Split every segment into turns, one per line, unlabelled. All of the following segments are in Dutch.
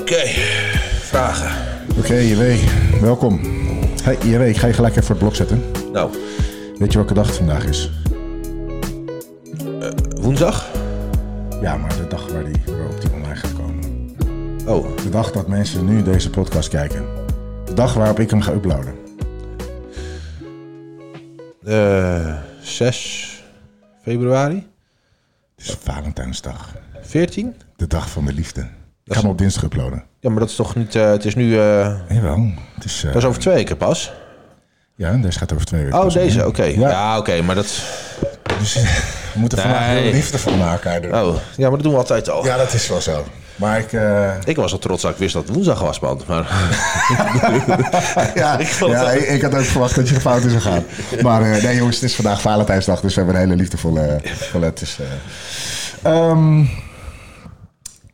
Oké, vragen.
Oké, JW, welkom. Hey, JW, ik ga je gelijk even voor het blok zetten.
Nou,
Weet je welke dag het vandaag is?
woensdag?
Ja, maar de dag waar die, waarop die online gaat komen.
Oh,
De dag dat mensen nu deze podcast kijken. De dag waarop ik hem ga uploaden.
eh 6 februari?
Het is Valentijnsdag.
14?
De dag van de liefde. Ik ga hem op dinsdag uploaden.
Ja, maar dat is toch niet... eh, het is nu... eh,
Jawel, het is... eh,
dat is over twee weken pas.
Ja, deze gaat over twee weken.
Oh, deze, oké.
Ja,
Ja, oké, maar dat...
dus we moeten vandaag
Nee.
heel liefde elkaar doen.
Oh, ja, maar dat doen we altijd al.
Ja, dat is wel zo. Maar ik... eh,
Ik was al trots dat ik wist dat het woensdag was, man. Maar
ja, ja ik, ik had ook verwacht dat je fout is gegaan. Maar eh, nee jongens, het is vandaag Valentijnsdag, dus we hebben een hele liefdevolle... volle, het is, eh, ehm,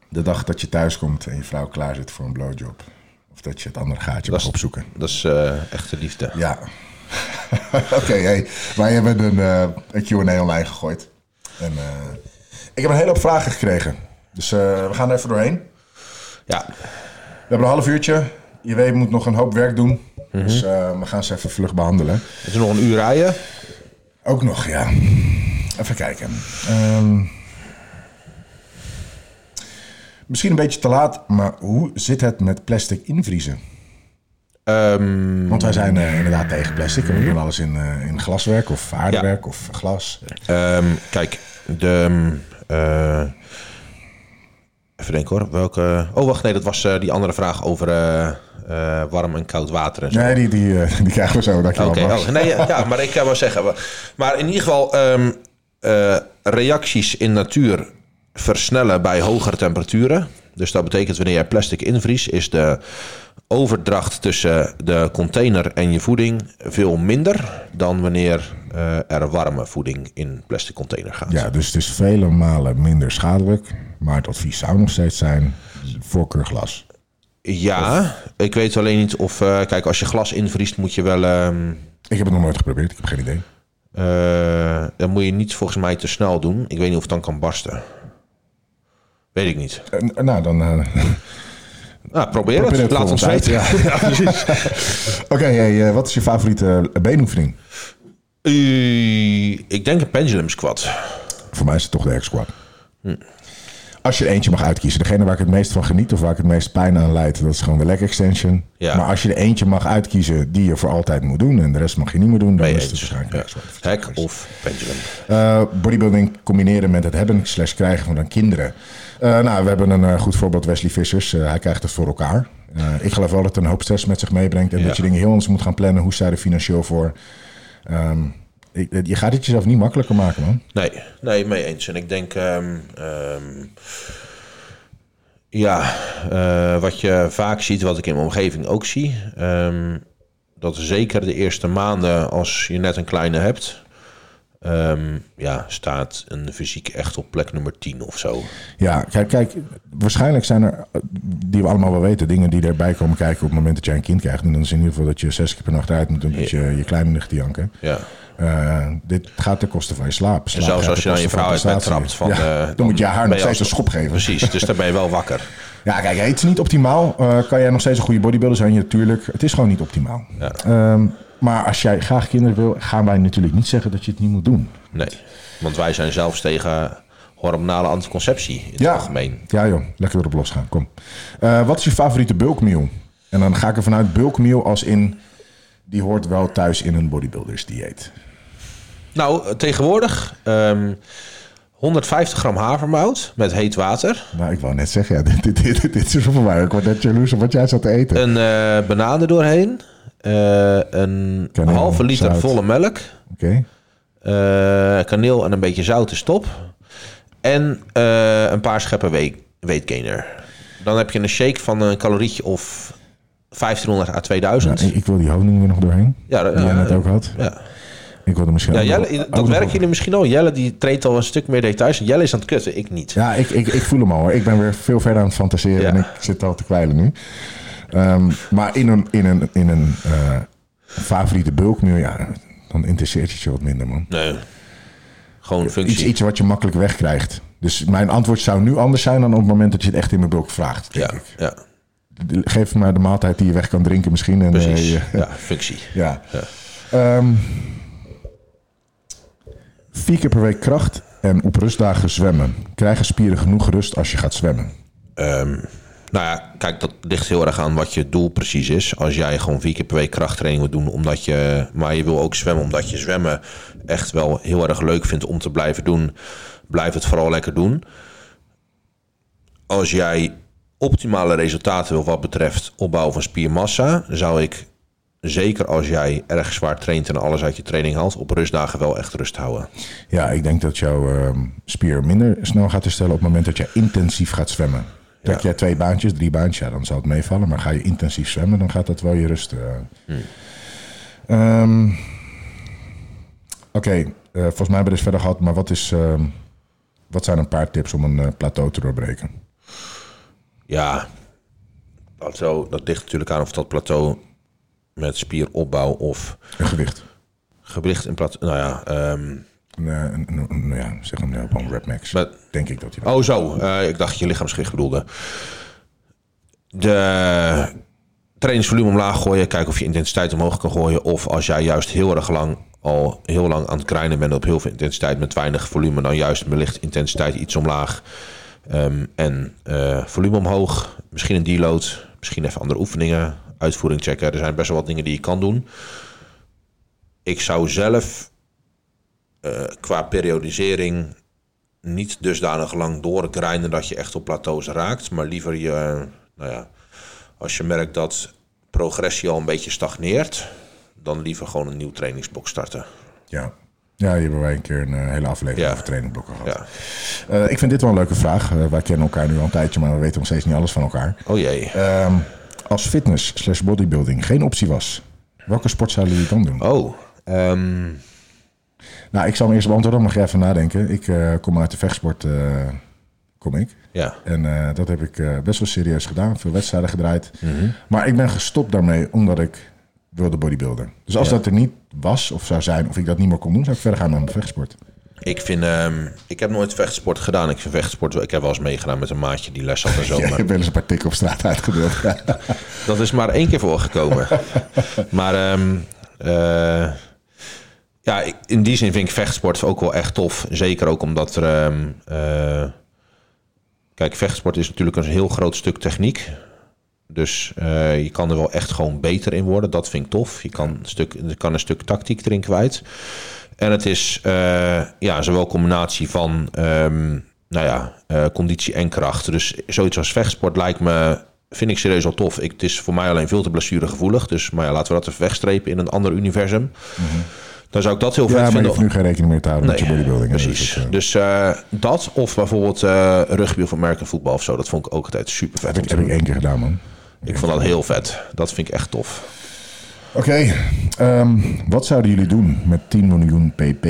de dag dat je thuis komt en je vrouw klaar zit voor een blowjob. Of dat je het andere gaatje mag opzoeken.
dat is eh, echte liefde.
Ja. Oké, hey, wij hebben een, eh, een Q&A online gegooid. En eh, ik heb een hele hoop vragen gekregen. Dus we gaan er even doorheen.
Ja,
We hebben een half uurtje. Je weet, moet nog een hoop werk doen. Dus eh, we gaan ze even vlug behandelen.
is nog een uur rijden.
Ook nog, ja. Even kijken. Ehm, misschien een beetje te laat, maar hoe zit het met plastic invriezen?
Ehm,
Want wij zijn eh, inderdaad tegen plastic. We doen alles in, eh, in glaswerk of aardewerk of glas.
Ehm, kijk, de. eh, even denken hoor. Welke. Oh, wacht, nee, dat was die andere vraag over warm en koud water en zo.
Nee, die, die, die krijgen we zo. Dankjewel.
Oké, oh, nee, ja, ja, maar ik kan wel zeggen. maar- in ieder geval, reacties in natuur versnellen bij hogere temperaturen. Dus dat betekent wanneer jij plastic invries, is de overdracht tussen de container en je voeding veel minder dan wanneer eh, er warme voeding in plastic container gaat.
Ja, dus het is vele malen minder schadelijk. Maar het advies zou nog steeds zijn, voorkeur glas.
Ja, ik weet alleen niet of... eh, kijk, als je glas invriest moet je wel... ehm,
Ik heb het nog nooit geprobeerd, ik heb geen idee.
eh, dan moet je niet volgens mij te snel doen. Ik weet niet of het dan kan barsten. Weet ik niet.
Eh, nou, dan... eh,
Nou, probeer
Probeer
het.
het
Laat ons weten. Ja. precies.
Oké, hey, eh, wat is je favoriete beenoefening?
Ik denk een pendulum squat.
Voor mij is het toch de X-squat.
Hm.
Als je er eentje mag uitkiezen. Degene waar ik het meest van geniet of waar ik het meest pijn aan leid, dat is gewoon de leg extension.
Ja.
Maar als je er eentje mag uitkiezen die je voor altijd moet doen en de rest mag je niet meer doen, dan is het waarschijnlijk
Ja. Hek of pendulum.
Eh, bodybuilding combineren met het hebben slash krijgen van dan kinderen. Eh, nou, we hebben een eh, goed voorbeeld, Wesley Vissers. Hij krijgt het voor elkaar. Ik geloof wel dat het een hoop stress met zich meebrengt. En
Ja.
dat je dingen heel anders moet gaan plannen. Hoe sta je er financieel voor? Ehm, je gaat het jezelf niet makkelijker maken, man.
Nee, nee, mee eens. En ik denk, ehm, ehm, ja, eh, wat je vaak ziet, wat ik in mijn omgeving ook zie, ehm, dat zeker de eerste maanden, als je net een kleine hebt, ja, staat een fysiek echt op plek nummer 10 of zo.
Ja, kijk, kijk, waarschijnlijk zijn er, eh, die we allemaal wel weten, dingen die erbij komen kijken op het moment dat jij een kind krijgt. En dan is in ieder geval dat je zes keer per nacht uit moet doen, dat je je kleine ligt te janken.
Ja.
Eh, dit gaat ten koste van je slaap.
En
Slaap
zelfs
gaat
als je dan je vrouw uit bed trapt, van,
Ja,
eh,
dan moet je haar nog steeds een schop geven.
Precies, dus dan ben je wel wakker.
Ja, kijk, het is niet optimaal. Eh, kan jij nog steeds een goede bodybuilder zijn? Natuurlijk. Het is gewoon niet optimaal.
Ja.
Ehm, maar als jij graag kinderen wil, gaan wij natuurlijk niet zeggen dat je het niet moet doen.
Nee, want wij zijn zelfs tegen hormonale anticonceptie in het
Ja.
algemeen.
Ja joh, lekker erop losgaan. Kom. Wat is je favoriete bulkmeal? En dan ga ik er vanuit bulkmeal als in... die hoort wel thuis in een bodybuilders dieet.
Nou, tegenwoordig ehm 150 gram havermout met heet water.
Nou, ik wou net zeggen, ja, dit, dit, dit, dit is voor mij. Ik word net jaloers op wat jij zat te eten.
Een eh banaan er doorheen. eh, een
Kaneel,
halve liter
zout.
volle melk.
Oké.
eh, kaneel en een beetje zout is top. En een paar scheppen weight, weight gainer. Dan heb je een shake van een calorietje of 1500 à 2000.
Ja, ik, wil die honing er nog doorheen.
Ja,
Die jij net ook had.
ja.
Ik wilde misschien
Ja, Jelle, dat
nog-
werken jullie misschien al. Jelle die treedt al een stuk meer details. Jelle is aan het kutten, ik niet.
Ja, ik, ik, ik voel hem al hoor. Ik ben weer veel verder aan het fantaseren
Ja.
en ik zit al te kwijlen nu. Ehm, maar in een, in een, in een eh, favoriete bulkmeal, ja, dan interesseert het je wat minder, man.
Nee. Gewoon functie.
Iets, iets wat je makkelijk wegkrijgt. Dus mijn antwoord zou nu anders zijn dan op het moment dat je het echt in mijn bulk vraagt. denk
Ja,
ik.
ja,
Geef me maar de maaltijd die je weg kan drinken misschien. En,
precies.
eh, je-
ja, functie.
ja. Ehm, vier keer per week kracht en op rustdagen zwemmen. Krijgen spieren genoeg rust als je gaat zwemmen?
Ehm, nou ja, kijk, dat ligt heel erg aan wat je doel precies is. Als jij gewoon vier keer per week krachttraining wil doen, omdat je, maar je wil ook zwemmen, omdat je zwemmen echt wel heel erg leuk vindt om te blijven doen, blijf het vooral lekker doen. Als jij optimale resultaten wil wat betreft opbouw van spiermassa, zou ik zeker als jij erg zwaar traint en alles uit je training haalt, op rustdagen wel echt rust houden.
Ja, ik denk dat jouw ehm, spier minder snel gaat herstellen op het moment dat je intensief gaat zwemmen. Trek
Ja.
jij twee baantjes, drie baantjes, ja, dan zal het meevallen. Maar ga je intensief zwemmen, dan gaat dat wel je rust. eh. Ehm, Oké, eh, volgens mij hebben we dit verder gehad, maar wat, is, ehm, wat zijn een paar tips om een eh, plateau te doorbreken?
Ja, dat, zo, dat ligt natuurlijk aan of dat plateau met spieropbouw of
Een gewicht.
gewicht in plateau. Nou ja,
Een, een, een- een- ja, zeg hem nou, max.
met,
Denk ik dat je
oh zo, eh, ik dacht je lichaamsgewicht bedoelde. De trainingsvolume omlaag gooien, kijken of je intensiteit omhoog kan gooien. Of als jij juist heel erg lang al heel lang aan het grinden bent op heel veel intensiteit met weinig volume, dan juist met licht intensiteit iets omlaag. Ehm, en eh, volume omhoog. Misschien een deload. Misschien even andere oefeningen. Uitvoering checken. Er zijn best wel wat dingen die je kan doen. Ik zou zelf eh, qua periodisering niet dusdanig lang doorgrinden dat je echt op plateaus raakt. Maar liever je, nou ja, als je merkt dat progressie al een beetje stagneert, dan liever gewoon een nieuw trainingsblok starten.
Ja. Ja, hier hebben wij een keer een eh, hele aflevering
Ja.
over trainingblokken gehad.
Ja.
Eh, ik vind dit wel een leuke vraag. Eh, wij kennen elkaar nu al een tijdje, maar we weten nog steeds niet alles van elkaar.
Oh jee.
Ehm, als fitness slash bodybuilding geen optie was, welke sport zouden jullie dan doen?
Oh, ehm,
Nou, ik zal hem eerst beantwoorden, mag jij even nadenken. Ik eh, kom uit de vechtsport, eh, kom ik.
ja.
En eh, dat heb ik best wel serieus gedaan. Veel wedstrijden gedraaid. Maar ik ben gestopt daarmee omdat ik wilde bodybuilden. Dus als
Ja.
dat er niet was of zou zijn, of ik dat niet meer kon doen, zou ik verder gaan met mijn vechtsport.
Ik vind, ehm, ik heb nooit vechtsport gedaan. Ik vind vechtsport, ik heb wel eens meegedaan met een maatje die les had en zo.
Ja, ik
maar
heb wel eens een paar tikken op straat uitgedeeld.
dat is maar één keer voorgekomen. maar ehm, eh, ja, ik- in die zin vind ik vechtsport ook wel echt tof. Zeker ook omdat er... ehm, eh, kijk, vechtsport is natuurlijk een heel groot stuk techniek. Dus eh, je kan er wel echt gewoon beter in worden. Dat vind ik tof. Je kan een stuk, je kan een stuk tactiek erin kwijt. En het is eh, ja, zowel combinatie van ehm, nou ja, eh, conditie en kracht. Dus zoiets als vechtsport lijkt me, vind ik serieus wel tof. Ik, het is voor mij alleen veel te blessuregevoelig. Dus maar ja, laten we dat even wegstrepen in een ander universum. Dan zou ik dat heel vet
Ja, maar je
vinden.
nu geen rekening meer te houden met je bodybuilding. hè.
Precies.
Dus dat, eh,
Dus dat of bijvoorbeeld eh, rugby of American voetbal of zo. Dat vond ik ook altijd super vet.
heb, ik, heb ik één keer gedaan, man.
Ik vond dat heel vet. Dat vind ik echt tof.
Oké, ehm, wat zouden jullie doen met 10 miljoen pp?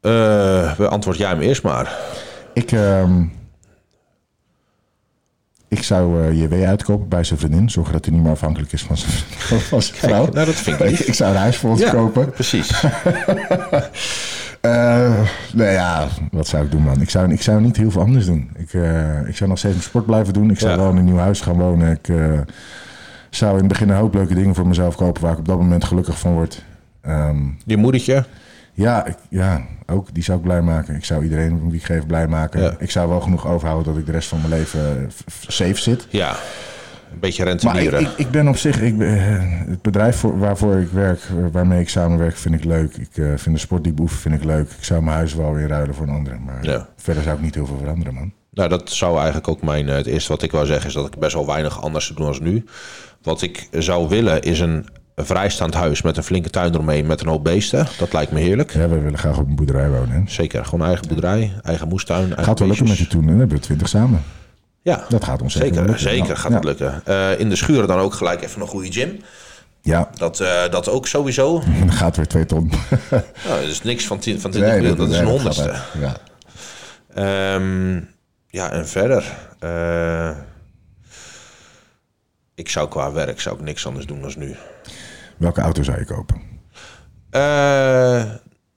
Eh beantwoord jij hem eerst maar.
Ik, ehm, ik zou eh JW uitkopen bij zijn vriendin. Zorgen dat hij niet meer afhankelijk is van zijn, van zijn vrouw.
nou, dat vind ik
ik zou een huis voor ons kopen.
precies.
Eh, nou ja, wat zou ik doen, man? Ik zou, ik zou niet heel veel anders doen. Ik, ik zou nog steeds mijn sport blijven doen. Ik zou
Ja.
wel in een nieuw huis gaan wonen. Ik zou in het begin een hoop leuke dingen voor mezelf kopen... waar ik op dat moment gelukkig van word. Ehm,
Je moedertje.
ja, ik, ja, ook die zou ik blij maken. Ik zou iedereen wie ik geef blij maken.
Ja.
Ik zou wel genoeg overhouden dat ik de rest van mijn leven eh, safe zit.
Ja. Een beetje
Maar ik,
rentenieren.
ik, ik ben op zich, ik, eh, het bedrijf voor, waarvoor ik werk, eh, waarmee ik samenwerk, vind ik leuk. Ik vind de sport die ik beoefen, vind ik leuk. Ik zou mijn huis wel weer ruilen voor een andere. Maar
Ja.
verder zou ik niet heel veel veranderen, man.
Nou, dat zou eigenlijk ook mijn... eh, Het eerste wat ik wou zeggen is dat ik best wel weinig anders zou doen als nu. Wat ik zou willen is een vrijstaand huis met een flinke tuin eromheen met een hoop beesten. Dat lijkt me heerlijk.
Ja, we willen graag op een boerderij wonen. Hè.
Zeker. Gewoon eigen boerderij, eigen moestuin, eigen
Gaat wel lukken met je toen? Dan hebben we twintig samen.
Ja,
Dat gaat ons zeker
zeker.
lukken.
Zeker
Ja.
gaat
Ja.
het lukken. Eh, in de schuren dan ook gelijk even een goede gym.
Ja,
Dat, eh, dat ook sowieso.
dan gaat weer twee ton.
Nou, dat is niks van 10 van 20 miljoen. Dat is een
nee,
honderdste.
Ja.
Ehm, ja, en verder. eh, ik zou qua werk zou ik niks anders doen dan nu.
Welke auto zou je kopen?
Eh,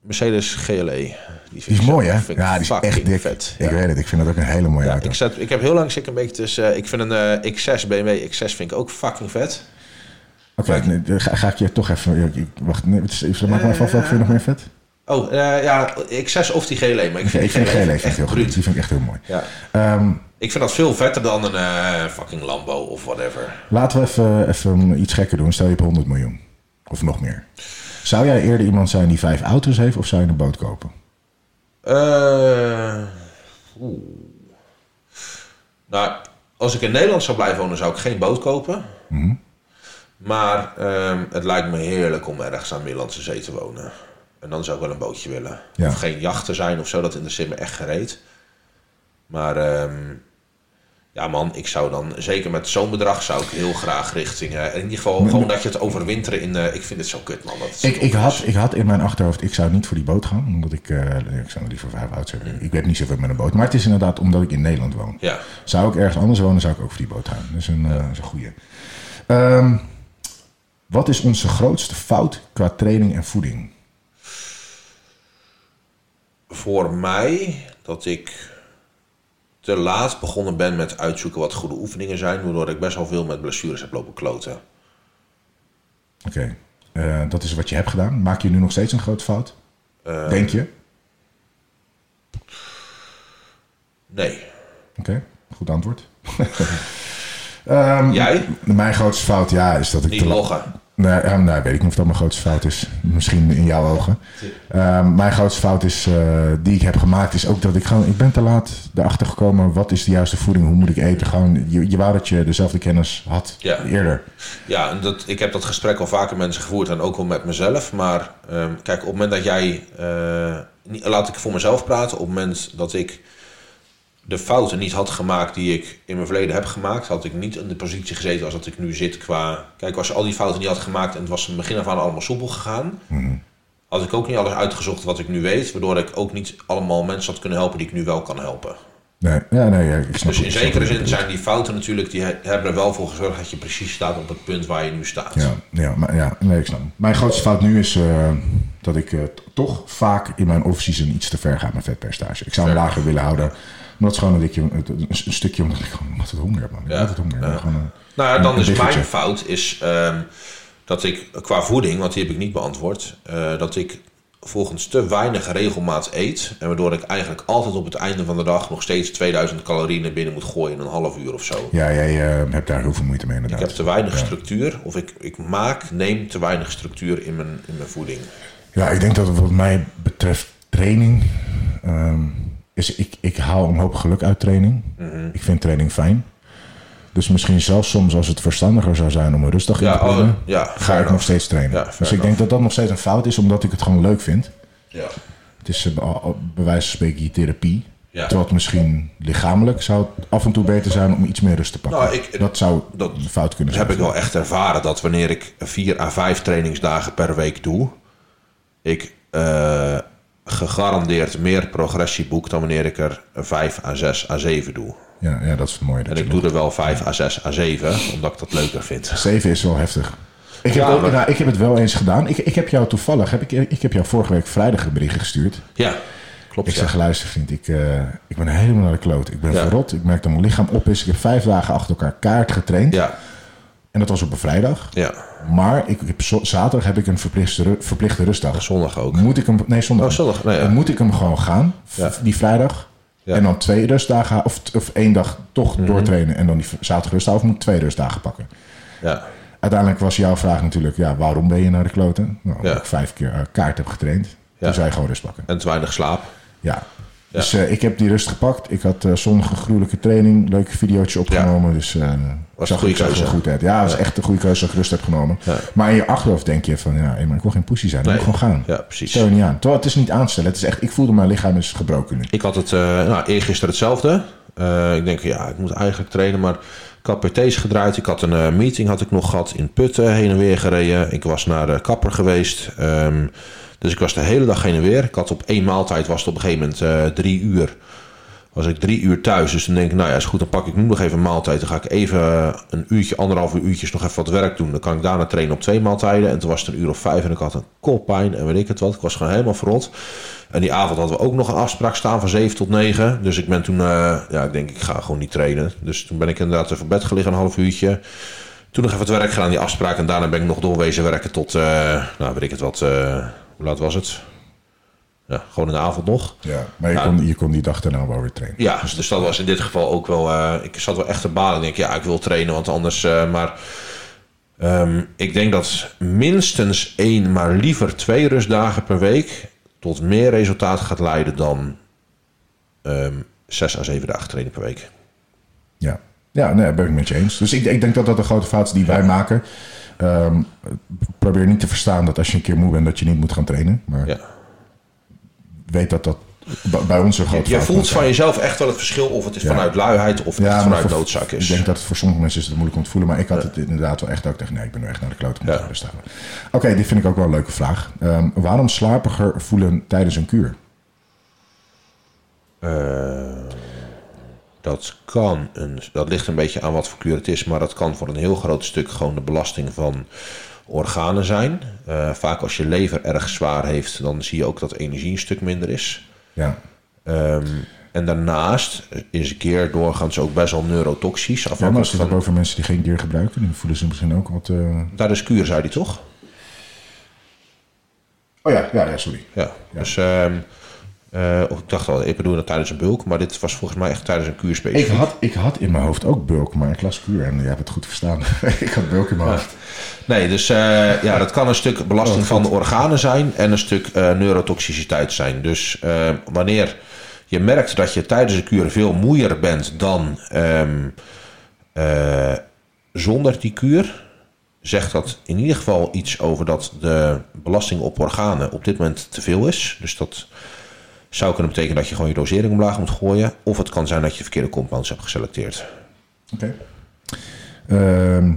Mercedes GLE. Die,
is
ik
mooi, hè?
ik
Ja, die is echt dik.
vet.
Ik
Ja.
weet het. Ik vind dat ook een hele mooie
Ja,
auto.
ik, zet, ik heb heel lang zit ik een beetje tussen. eh, ik vind een eh, X6 BMW X6 vind ik ook fucking vet.
Oké, nee, dan ga, ga ik je toch even... ik- ik- Wacht, nee, maak maar even af. Welke vind je nog meer vet?
Oh, eh, ja, X6 of die GLE. Maar ik vind
ik GLE echt
echt
heel goed. Die vind ik echt heel mooi.
Ja.
Ehm,
Ik vind dat veel vetter dan een eh, fucking Lambo of whatever.
laten we even, even iets gekker doen. Stel je hebt 100 miljoen. Of nog meer. Zou jij eerder iemand zijn die vijf auto's heeft... of zou je een boot kopen?
Eh, oeh. Nou, als ik in Nederland zou blijven wonen, zou ik geen boot kopen.
Mhm.
Maar ehm, het lijkt me heerlijk om ergens aan de Middellandse Zee te wonen. En dan zou ik wel een bootje willen.
Ja.
Of geen jacht te zijn of zo, dat interesseert me echt gereed. Maar ehm, ja man, ik zou dan, zeker met zo'n bedrag, zou ik heel graag richting... eh, in ieder geval gewoon dat je het overwinteren in... eh, ik vind het zo kut man. Dat
Ik, ik, had, ik had in mijn achterhoofd, ik zou niet voor die boot gaan. Omdat ik, eh, ik zou liever vijf auto's hebben. Ik weet niet zoveel met een boot. Maar het is inderdaad omdat ik in Nederland woon.
Ja.
Zou ik ergens anders wonen, zou ik ook voor die boot gaan. Dat is een, dat is een goeie. Ehm, wat is onze grootste fout qua training en voeding?
Voor mij dat ik te laat begonnen ben met uitzoeken wat goede oefeningen zijn, waardoor ik best wel veel met blessures heb lopen kloten.
Oké, eh, dat is wat je hebt gedaan. Maak je nu nog steeds een grote fout? Denk je?
Nee.
Oké, goed antwoord. Ehm,
Jij?
Mijn grootste fout, ja, is dat ik
Niet
te
loggen.
Ja, nee, weet ik niet of dat mijn grootste fout is. Misschien in jouw ogen. Ehm, mijn grootste fout is, eh, die ik heb gemaakt is ook dat ik gewoon... Ik ben te laat erachter gekomen. Wat is de juiste voeding? Hoe moet ik eten? Gewoon, je, je wou dat je dezelfde kennis had
Ja.
eerder.
Ja, en dat, ik heb dat gesprek al vaker met mensen gevoerd en ook wel met mezelf. Maar ehm, kijk, op het moment dat jij, eh, niet, laat ik voor mezelf praten, op het moment dat ik de fouten niet had gemaakt die ik in mijn verleden heb gemaakt, had ik niet in de positie gezeten als dat ik nu zit qua... Kijk, als je al die fouten niet had gemaakt en het was van begin af aan allemaal soepel gegaan, had ik ook niet alles uitgezocht wat ik nu weet, waardoor ik ook niet allemaal mensen had kunnen helpen die ik nu wel kan helpen.
Nee, ja, nee, ja, ik snap
Dus in zekere zin zijn die fouten natuurlijk, die he- hebben er wel voor gezorgd dat je precies staat op het punt waar je nu staat.
Ja, ja, maar, ja, nee, ik snap. Mijn grootste fout nu is eh, dat ik eh, toch vaak in mijn off-season iets te ver ga met vetpercentage. Ik zou hem lager willen houden. Maar dat is gewoon een, stukje omdat ik gewoon altijd honger heb. Man. Ik
Ja.
altijd honger. Ik ben Gewoon een,
Nou ja, dan
Een
is mijn fout is ehm, dat ik qua voeding, want die heb ik niet beantwoord, eh, dat ik volgens te weinig regelmaat eet. En waardoor ik eigenlijk altijd op het einde van de dag nog steeds 2000 calorieën naar binnen moet gooien in een half uur of zo.
ja, jij eh, hebt daar heel veel moeite mee
Ik
inderdaad.
heb te weinig structuur, of ik, ik maak, neem te weinig structuur in mijn, in mijn voeding.
Ja, ik denk dat wat mij betreft training... ehm, is ik, ik haal een hoop geluk uit training.
Mhm.
Ik vind training fijn. Dus misschien zelfs soms als het verstandiger zou zijn om er rustig in
Ja,
te plannen...
oh, ja,
ga ik nog steeds trainen.
Ja,
dus ik denk dat dat nog steeds een fout is, omdat ik het gewoon leuk vind.
Ja.
Het is eh, bij wijze van spreken je therapie.
Ja.
Terwijl het misschien lichamelijk zou het af en toe beter zijn om iets meer rust te pakken.
Nou, ik-
dat zou
dat
fout kunnen zijn.
heb ik wel echt ervaren dat wanneer ik vier à vijf trainingsdagen per week doe, ik eh, gegarandeerd meer progressie boek dan wanneer ik er vijf à zes à zeven doe.
Ja, ja, dat is het mooie. Dat
En ik doe er wel vijf à zes à zeven, omdat ik dat leuker vind.
Zeven is wel heftig. Ik heb,
Ja,
ook-
maar-
nou, ik heb het wel eens gedaan. Ik, ik heb jou toevallig, heb ik, ik heb jou vorige week vrijdag een bericht gestuurd.
Ja, klopt.
Ik
ja.
zeg, luister vriend, ik, eh, ik ben helemaal naar de kloot. Ik ben
Ja.
verrot. Ik merk dat mijn lichaam op is. Ik heb vijf dagen achter elkaar kaart getraind.
Ja,
En dat was op een vrijdag.
ja.
Maar ik, heb zaterdag heb ik een verplichte, verplichte rustdag.
Zondag ook.
Moet ik hem... Nee, zondag.
Oh, zondag. Nee, ja.
Dan moet ik hem gewoon gaan,
Ja.
die vrijdag.
Ja. Mhm.
En dan twee rustdagen, of, of één dag toch doortrainen. En dan die zaterdag rustdag, of moet ik twee rustdagen pakken.
Ja,
Uiteindelijk was jouw vraag natuurlijk, ja, waarom ben je naar de kloten? Nou, omdat
Ja.
ik vijf keer eh, kaart heb getraind.
Ja.
Toen zei je gewoon rust pakken.
en te weinig slaap.
Ja. Dus eh, ik heb die rust gepakt. Ik had eh zondag een gruwelijke training, leuke videootje opgenomen. Dus eh
Was
zag,
een goede
ik zag er
keuze.
goed uit. Ja, dat was echt een goede keuze dat ik rust heb genomen.
Ja.
Maar in je achterhoofd denk je van, ja, hey, maar ik wil geen pussy zijn. Ik
Nee.
moet gewoon gaan.
Ja, precies.
Stel je niet aan. Terwijl het is niet aanstellen. Het is echt, ik voelde mijn lichaam is gebroken nu.
Ik had het uh, nou, eergisteren hetzelfde. Uh, ik denk, ja, ik moet eigenlijk trainen, maar ik had PT's gedraaid. Ik had een uh, meeting had ik nog gehad in Putten, heen en weer gereden. Ik was naar de kapper geweest. Um, dus ik was de hele dag heen en weer. Ik had op één maaltijd, was het op een gegeven moment uh, drie uur. was ik drie uur thuis. Dus dan denk ik, nou ja, is goed, dan pak ik nu nog even een maaltijd. Dan ga ik even een uurtje, anderhalf uur uurtjes nog even wat werk doen. Dan kan ik daarna trainen op twee maaltijden. En toen was het een uur of vijf en ik had een koppijn en weet ik het wat. Ik was gewoon helemaal verrot. En die avond hadden we ook nog een afspraak staan van 7 tot 9. Dus ik ben toen, uh, ja, ik denk ik ga gewoon niet trainen. Dus toen ben ik inderdaad even bed gelegen een half uurtje. Toen nog even het werk gedaan, die afspraak. En daarna ben ik nog doorwezen werken tot, uh, nou weet ik het wat, hoe laat was het? Ja, gewoon in de avond nog.
Ja, maar je, kon, je kon die dag daarna wel weer trainen.
Ja, dus, dus dat was in dit geval ook wel... Uh, ik zat wel echt te balen. Ik denk, ja, ik wil trainen, want anders... maar um, ik denk dat minstens één, maar liever twee rustdagen per week... tot meer resultaat gaat leiden dan um, zes à zeven dagen trainen per week.
Ja, ja nee, ben ik met je eens. Dus ik, ik denk dat dat de grote fout is die wij maken. Um, probeer niet te verstaan dat als je een keer moe bent... dat je niet moet gaan trainen. Maar... Ja weet dat dat bij ons een groot
Je, je voelt van jezelf echt wel het verschil of het is vanuit luiheid of het vanuit voor, noodzaak is.
Ik denk dat het voor sommige mensen is het moeilijk om te voelen. Maar ik had het inderdaad wel echt dat ik dacht, nee, ik ben nu echt naar de klote moeten ja. staan. Oké, okay, die vind ik ook wel een leuke vraag. Um, waarom slapiger voelen tijdens een kuur?
Uh, dat kan, een, dat ligt een beetje aan wat voor kuur het is. Maar dat kan voor een heel groot stuk gewoon de belasting van organen zijn. Uh, vaak als je lever erg zwaar heeft, dan zie je ook dat energie een stuk minder is.
Ja.
Um, en daarnaast is gear doorgaans ook best wel neurotoxisch.
Ja, maar als het van... over mensen die geen gear gebruiken, die voelen ze misschien ook wat... Uh...
Daar is kuur, zei hij toch?
Oh ja, ja, ja sorry.
Ja, ja. dus... Um, uh, ik dacht al, ik bedoel dat tijdens een bulk, maar dit was volgens mij echt tijdens een kuur
Ik had, ik had in mijn hoofd ook bulk, maar ik las kuur en je hebt het goed verstaan. ik had bulk in mijn hoofd.
Nee, dus uh, ja, dat kan een stuk belasting oh, van de organen zijn en een stuk uh, neurotoxiciteit zijn. Dus wanneer je merkt dat je tijdens een kuur veel moeier bent dan um, zonder die kuur, zegt dat in ieder geval iets over dat de belasting op organen op dit moment te veel is. Dus dat zou kunnen betekenen dat je gewoon je dosering omlaag moet gooien. Of het kan zijn dat je verkeerde compounds hebt geselecteerd.
Oké. Okay. Uh,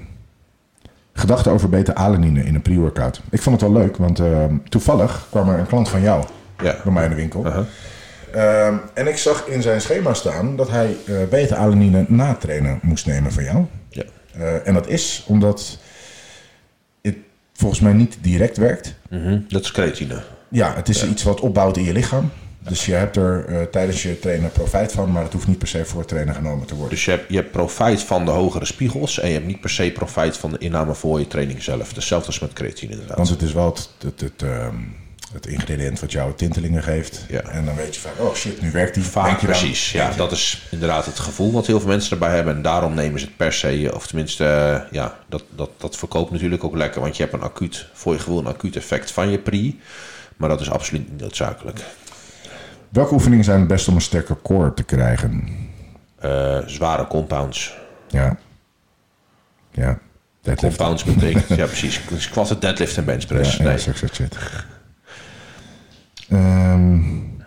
gedachten over beta-alanine in een pre-workout. Ik vond het wel leuk, want uh, toevallig kwam er een klant van jou ja. bij mij in de winkel. Uh -huh. uh, en ik zag in zijn schema staan dat hij uh, beta-alanine na trainen moest nemen van jou.
Ja.
Uh, en dat is omdat het volgens mij niet direct werkt.
Mm -hmm. Dat is creatine.
Ja, het is ja. iets wat opbouwt in je lichaam. Dus je hebt er uh, tijdens je trainen profijt van, maar het hoeft niet per se voor het trainen genomen te worden.
Dus je hebt, je hebt profijt van de hogere spiegels en je hebt niet per se profijt van de inname voor je training zelf. Hetzelfde als met creatine inderdaad.
Want het is wel het, het, het, het ingrediënt wat jou tintelingen geeft.
Ja.
En dan weet je vaak, oh shit, nu werkt die.
Vaak precies, ja. Dat is inderdaad het gevoel wat heel veel mensen erbij hebben. En daarom nemen ze het per se, of tenminste, uh, ja, dat, dat, dat verkoopt natuurlijk ook lekker. Want je hebt een acuut, voor je gevoel een acuut effect van je pri. Maar dat is absoluut niet noodzakelijk.
Welke oefeningen zijn het best om een sterke core te krijgen?
Uh, zware compounds.
Ja. Ja.
Deadlift. Compounds betekent, ja precies. Squat, deadlift en bench press.
Ja,
nee.
ja shit. Um,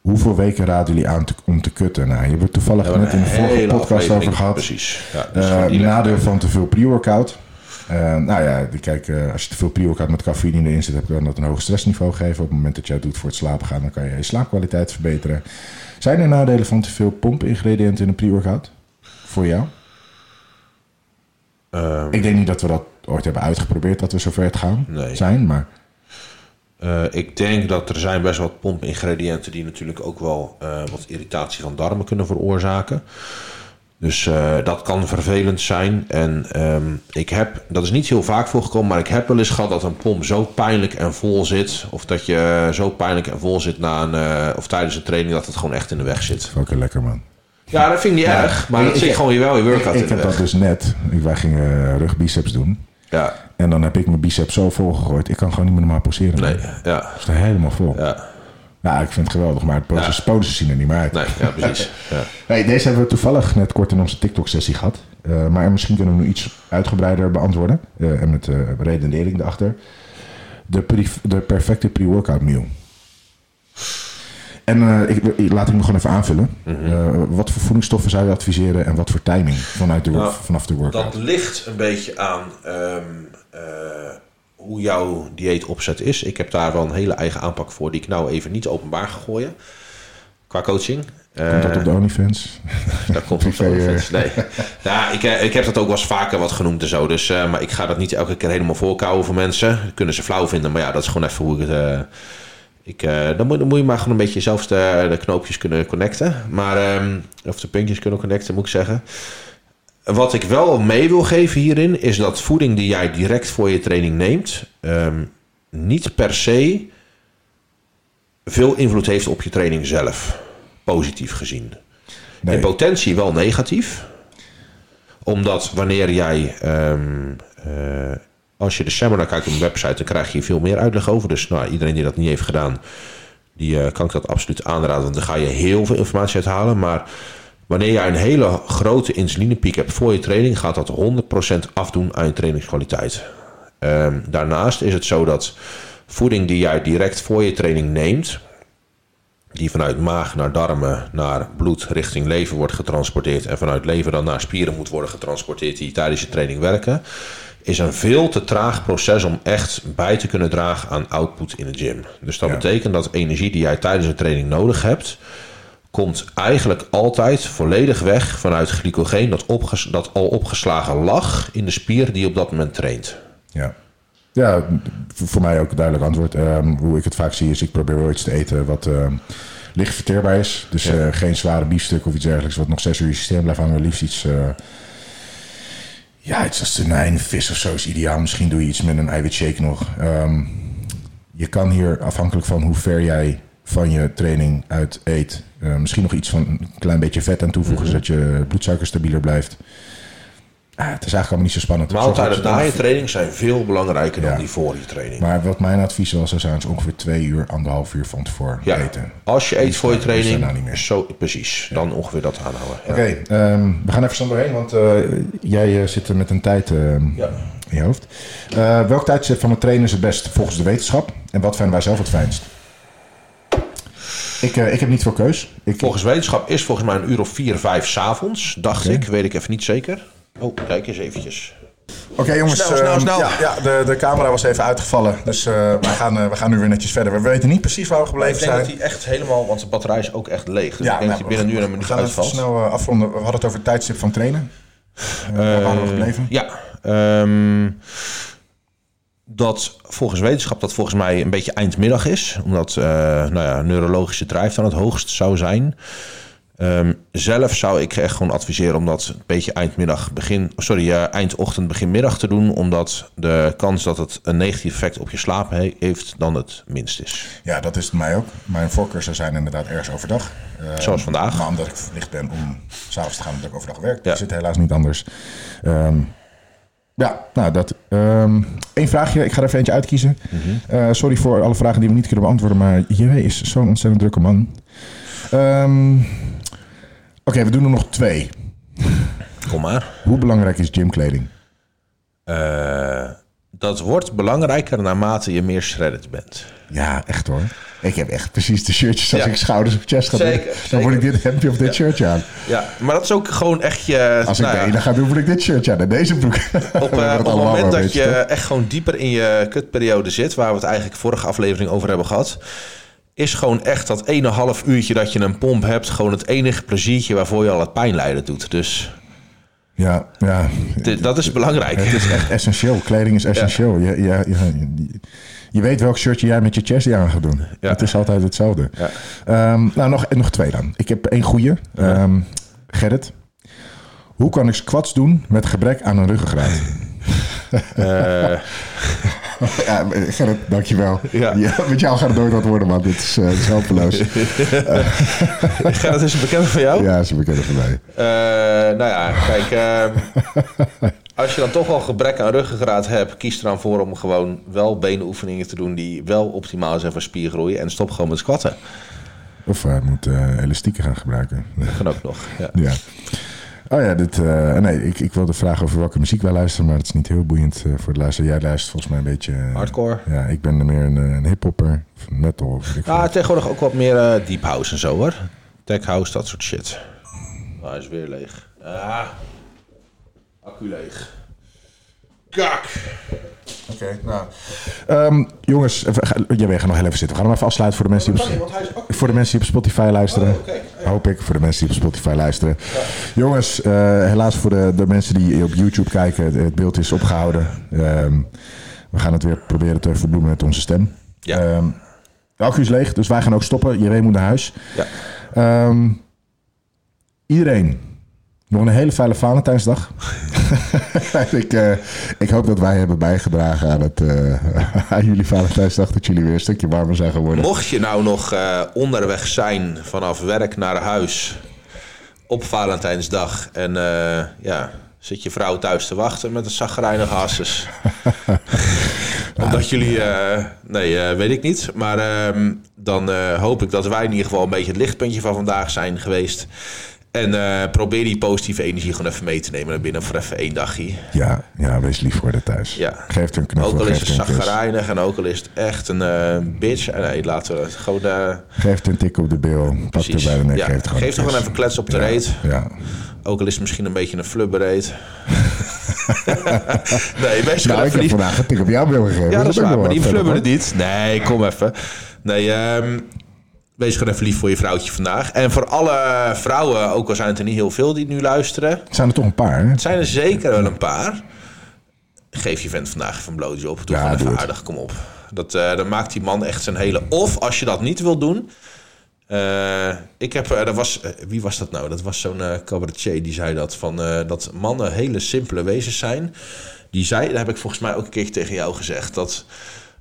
hoeveel weken raden jullie aan te, om te kutten? Nou, je hebt het toevallig ja, net in de vorige podcast over gehad.
Precies. Ja,
uh, nadeel van te veel pre-workout. Uh, nou ja, kijk, uh, als je te veel pre-workout met cafeïne erin zit, kan dat een hoog stressniveau geven. Op het moment dat je het doet voor het slapen gaan, dan kan je je slaapkwaliteit verbeteren. Zijn er nadelen van te veel pompingrediënten in een pre-workout? Voor jou?
Um,
ik denk niet dat we dat ooit hebben uitgeprobeerd, dat we zover het gaan
nee.
zijn, maar...
Uh, ik denk dat er zijn best wat pompingrediënten die natuurlijk ook wel wat irritatie van darmen kunnen veroorzaken. Dus uh, dat kan vervelend zijn. En um, ik heb, dat is niet heel vaak voorgekomen, maar ik heb wel eens gehad dat een pomp zo pijnlijk en vol zit. Of dat je zo pijnlijk en vol zit na een, uh, of tijdens een training dat het gewoon echt in de weg zit.
Oké, lekker man.
Ja, dat vind ik niet ja, erg. Maar dat zit gewoon je wel je workout
ik,
ik
in heb dat dus net. Wij gingen rugbiceps doen.
Ja.
En dan heb ik mijn biceps zo vol gegooid. Ik kan gewoon niet meer normaal poseren.
Nee, ja.
Het is er helemaal vol.
Ja.
Ja, ik vind het geweldig, maar het ja. zien er niet meer uit.
Nee, ja, precies. Ja.
Deze hebben we toevallig net kort in onze TikTok-sessie gehad. Uh, maar misschien kunnen we nu iets uitgebreider beantwoorden. Uh, en met uh, redenering erachter. De, de perfecte pre-workout meal. En ik, laat ik me gewoon even aanvullen. Mm -hmm. wat voor voedingsstoffen zou je adviseren en wat voor timing vanuit de, nou, vanaf de workout?
Dat ligt een beetje aan um, hoe jouw dieet opzet is. Ik heb daar wel een hele eigen aanpak voor die ik nou even niet openbaar ga gooien. qua coaching.
Komt dat op de OnlyFans?
Dat komt op de
Privé,
OnlyFans. Nee. Nou, ik, eh, ik heb dat ook wel eens vaker wat genoemd en zo. Dus, eh, maar ik ga dat niet elke keer helemaal voorkouwen voor mensen. Dat kunnen ze flauw vinden. Maar ja, dat is gewoon even hoe ik het... eh, ik, eh, dan, moet, dan moet je maar gewoon een beetje zelf de, de knoopjes kunnen connecten. Maar, ehm, of de puntjes kunnen connecten, moet ik zeggen. Wat ik wel mee wil geven hierin... is dat voeding die jij direct voor je training neemt... ehm, niet per se veel invloed heeft op je training zelf. Positief gezien.
Nee.
In potentie wel negatief. Omdat wanneer jij... ehm, eh, als je de seminar kijkt op de website... dan krijg je veel meer uitleg over. Dus nou, iedereen die dat niet heeft gedaan... die eh, kan ik dat absoluut aanraden. Want dan ga je heel veel informatie uithalen. Maar wanneer jij een hele grote insulinepiek hebt voor je training... gaat dat 100% afdoen aan je trainingskwaliteit. Ehm, daarnaast is het zo dat voeding die jij direct voor je training neemt die vanuit maag naar darmen, naar bloed richting lever wordt getransporteerd en vanuit lever dan naar spieren moet worden getransporteerd die tijdens je training werken, is een veel te traag proces om echt bij te kunnen dragen aan output in de gym. Dus dat
Ja.
betekent dat energie die jij tijdens een training nodig hebt, komt eigenlijk altijd volledig weg vanuit glycogeen dat, opges- dat al opgeslagen lag in de spier die op dat moment traint.
Ja. Ja, voor mij ook een duidelijk antwoord. Ehm, hoe ik het vaak zie is, ik probeer wel iets te eten wat ehm, licht verteerbaar is. Dus eh, geen zware biefstuk of iets dergelijks wat nog zes uur in je systeem blijft hangen. Liefst iets, eh, ja, iets als tonijn, vis of zo is ideaal. Misschien doe je iets met een eiwitshake nog. Ehm, je kan hier afhankelijk van hoe ver jij van je training uit eet, eh, misschien nog iets van een klein beetje vet aan toevoegen, zodat je bloedsuiker stabieler blijft. Ah, het is eigenlijk allemaal niet zo spannend.
Maaltijden na je training zijn veel belangrijker dan die voor je training.
Maar wat mijn advies wel zou zijn, is ongeveer twee uur, anderhalf uur van tevoren
Ja,
eten.
als je eet voor je
is er
training,
nou niet meer.
zo, precies, dan ongeveer dat aanhouden.
Oké, ehm, we gaan even snel doorheen, want eh, jij eh, zit er met een tijd eh, in je hoofd. Eh, welk tijdstip van het trainen is het best volgens de wetenschap? En wat vinden wij zelf het fijnst? Ik, eh, ik heb niet veel keus. Ik,
Volgens wetenschap is volgens mij een uur of vier, vijf s'avonds, dacht ik. Weet ik even niet zeker. Oh, kijk eens eventjes.
Oké jongens,
Snel, snel,
ehm,
snel.
Ja, ja, de, de camera was even uitgevallen, dus eh, we, gaan, we gaan nu weer netjes verder. We weten niet precies waar we
Ik
gebleven
denk
zijn.
dat hij echt helemaal, want de batterij is ook echt leeg. Dus ik denk
nou,
dat hij binnen nu en een
we
minuut
gaan even
uitvalt.
snel afronden. We hadden het over het tijdstip van trainen. Eh, waar waren we gebleven?
Ja, ehm, dat volgens wetenschap dat volgens mij een beetje eindmiddag is. Omdat eh, nou ja, neurologische drijf dan het hoogst zou zijn. Ehm, zelf zou ik echt gewoon adviseren om dat een beetje eindmiddag, begin, sorry, eh, eindochtend, beginmiddag te doen. Omdat de kans dat het een negatief effect op je slaap he- heeft dan het minst is.
Ja, dat is het mij ook. Mijn voorkeur zou zijn inderdaad ergens overdag. Eh,
Zoals vandaag.
Maar omdat ik verplicht ben om s'avonds te gaan omdat ik overdag werk.
Ja.
Is het helaas niet anders. Ehm, ja, nou dat. ehm Eén vraagje. Ik ga er even eentje uitkiezen.
Mhm.
Eh, sorry voor alle vragen die we niet kunnen beantwoorden. Maar JW is zo'n ontzettend drukke man. Ehm, Oké, we doen er nog twee.
Kom maar.
Hoe belangrijk is gymkleding?
Eh, dat wordt belangrijker naarmate je meer shredded bent.
Ja, echt hoor. Ik heb echt precies de shirtjes als
Ja.
ik schouders op chest ga doen.
Zeker,
Dan
zeker.
word ik dit hemdje of dit shirtje aan.
Ja, maar dat is ook gewoon echt je...
Als ik
nou
de
ja,
ene ga doen, word ik dit shirtje aan. En deze broek.
Op, eh, op het moment dat je echt gewoon dieper in je kutperiode zit, waar we het eigenlijk vorige aflevering over hebben gehad, is gewoon echt dat ene half uurtje dat je een pomp hebt, gewoon het enige pleziertje waarvoor je al het pijnlijden doet. Dus
Ja, ja.
dat is belangrijk.
Het is echt essentieel. Kleding is essentieel. Je, je, je, je weet welk shirtje jij met je chestie aan gaat doen.
Ja.
Het is altijd hetzelfde.
Ja.
Ehm, nou, nog, nog twee dan. Ik heb één goeie. Ehm Gerrit. Hoe kan ik squats doen met gebrek aan een ruggengraat?
Eh,
ja, Gerrit, dankjewel.
Ja.
Ja, met jou gaat het nooit wat worden, man. Dit is, eh, dit is hopeloos.
ja, dat is een bekende van jou.
ja, ze bekennen van mij.
Eh, nou ja, kijk. ehm, als je dan toch al gebrek aan ruggengraat hebt, kies er dan voor om gewoon wel benenoefeningen te doen die wel optimaal zijn voor spiergroei. En stop gewoon met squatten.
Of hij moet eh, elastieken gaan gebruiken.
Dat kan ook nog. Ja.
Oh ja, dit, eh, nee, ik, ik wilde vragen over welke muziek wij luisteren, maar het is niet heel boeiend eh, voor het luisteren. Jij luistert volgens mij een beetje... eh,
Hardcore.
Ja, ik ben er meer een, een hiphopper, metal. Of.
Ja, tegenwoordig ook wat meer deep house en zo hoor. Tech house, dat soort shit. Ah, hij is weer leeg. Ah, accu leeg. Kak.
Oké, nou. Ehm, jongens, jij weet, ga nog heel even zitten. We gaan hem even afsluiten voor de mensen die op, voor de mensen die op Spotify luisteren. Hoop ik, voor de mensen die op Spotify luisteren. Jongens, eh, helaas voor de, de mensen die op YouTube kijken, het, het beeld is opgehouden. Ehm, we gaan het weer proberen te verbloemen met onze stem.
Ja.
Ehm, de accu is leeg, dus wij gaan ook stoppen. Iedereen moet naar huis.
Ja.
Iedereen, nog een hele fijne Valentijnsdag. ik, eh, ik hoop dat wij hebben bijgedragen aan, het, eh, aan jullie Valentijnsdag. Dat jullie weer een stukje warmer zijn geworden.
Mocht je nou nog eh, onderweg zijn vanaf werk naar huis op Valentijnsdag en ja, zit je vrouw thuis te wachten met een zagrijnige hasses. Omdat jullie, nee, weet ik niet. Maar ehm, dan hoop ik dat wij in ieder geval een beetje het lichtpuntje van vandaag zijn geweest. En eh, probeer die positieve energie gewoon even mee te nemen naar binnen voor even één dagje.
Ja, ja, wees lief voor de thuis.
Ja.
Geef een knuffel,
Ook al is het zagrijnig en ook al is het echt een eh, bitch. Eh, Nee, laten we het gewoon...
Geef een tik op de bil, pak er bij de nek,
Ja,
geef er gewoon
geef gewoon even klets op de
Ja,
reet.
Ja,
Ook al is het misschien een beetje een flubbereet. nee, wees
nou, ik heb
lief.
vandaag een tik op jouw bil gegeven.
Ja, dat is waar, maar die flubberde niet. Nee, kom even. Nee, ehm, wees gewoon even lief voor je vrouwtje vandaag. En voor alle vrouwen, ook al zijn het er niet heel veel die nu luisteren.
Zijn er toch een paar, hè?
Het zijn er zeker wel een paar. Geef je vent vandaag even een blootje op. Doe
Ja,
gewoon even aardig, kom op. Dat, eh, dan maakt die man echt zijn hele... Of als je dat niet wil doen... eh, ik heb, eh, dat was, wie was dat nou? Dat was zo'n cabaretier die zei dat. Van, dat mannen hele simpele wezens zijn. Die zei, dat heb ik volgens mij ook een keer tegen jou gezegd. Dat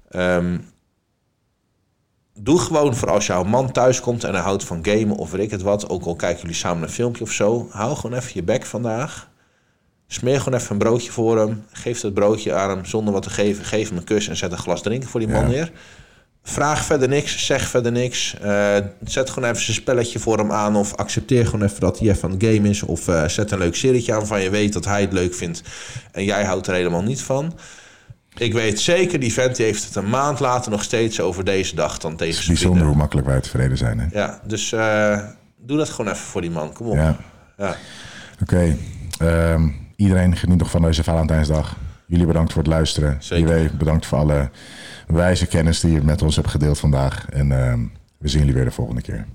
ehm, doe gewoon voor als jouw man thuis komt en hij houdt van gamen of weet ik het wat. Ook al kijken jullie samen een filmpje of zo. Hou gewoon even je bek vandaag. Smeer gewoon even een broodje voor hem. Geef dat broodje aan hem zonder wat te geven. Geef hem een kus en zet een glas drinken voor die man
Ja.
neer. Vraag verder niks, zeg verder niks. Eh, zet gewoon even zijn spelletje voor hem aan. Of accepteer gewoon even dat hij even aan het game is. Of eh, zet een leuk serietje aan van je weet dat hij het leuk vindt. En jij houdt er helemaal niet van. Ik weet zeker, die vent die heeft het een maand later nog steeds over deze dag dan tegen
Het is
zijn
bijzonder
vrienden.
hoe makkelijk wij tevreden zijn, hè?
Ja, dus eh, doe dat gewoon even voor die man. Kom op.
Ja.
Ja.
Oké. ehm, iedereen geniet nog van deze Valentijnsdag. Jullie bedankt voor het luisteren.
Zeker.
Jullie bedankt voor alle wijze kennis die je met ons hebt gedeeld vandaag. En ehm, we zien jullie weer de volgende keer.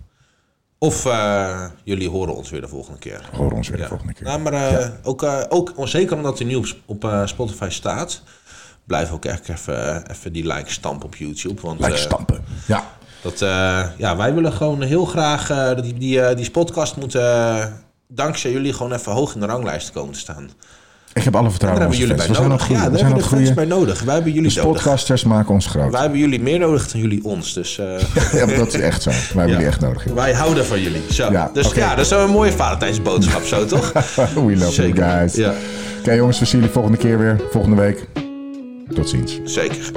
Of eh, jullie horen ons weer de volgende keer.
Horen ons weer
Ja.
de volgende keer.
Nou, maar eh, ook, eh, ook zeker omdat hij nu op, op Spotify staat, blijf ook echt even, even die like stampen op YouTube. Want
Like
eh,
stampen. Ja.
dat, eh, ja, wij willen gewoon heel graag eh, dat die, die, die podcast moeten dankzij jullie gewoon even hoog in de ranglijst komen te staan.
Ik heb alle vertrouwen in
jullie
fans.
bij
We
nodig. Ja,
we
daar hebben de fans bij nodig. Wij hebben jullie
De
nodig.
podcasters maken ons groot.
Wij hebben jullie meer nodig dan jullie ons. Dus
Ja, dat is echt zo. Wij hebben jullie echt nodig.
wij houden van jullie. Zo.
Ja,
dus ja, dat is een mooie Valentijnsboodschap zo, toch?
We love you guys.
Ja,
Oké jongens, we zien jullie volgende keer weer. Volgende week. Tot ziens.
zeker.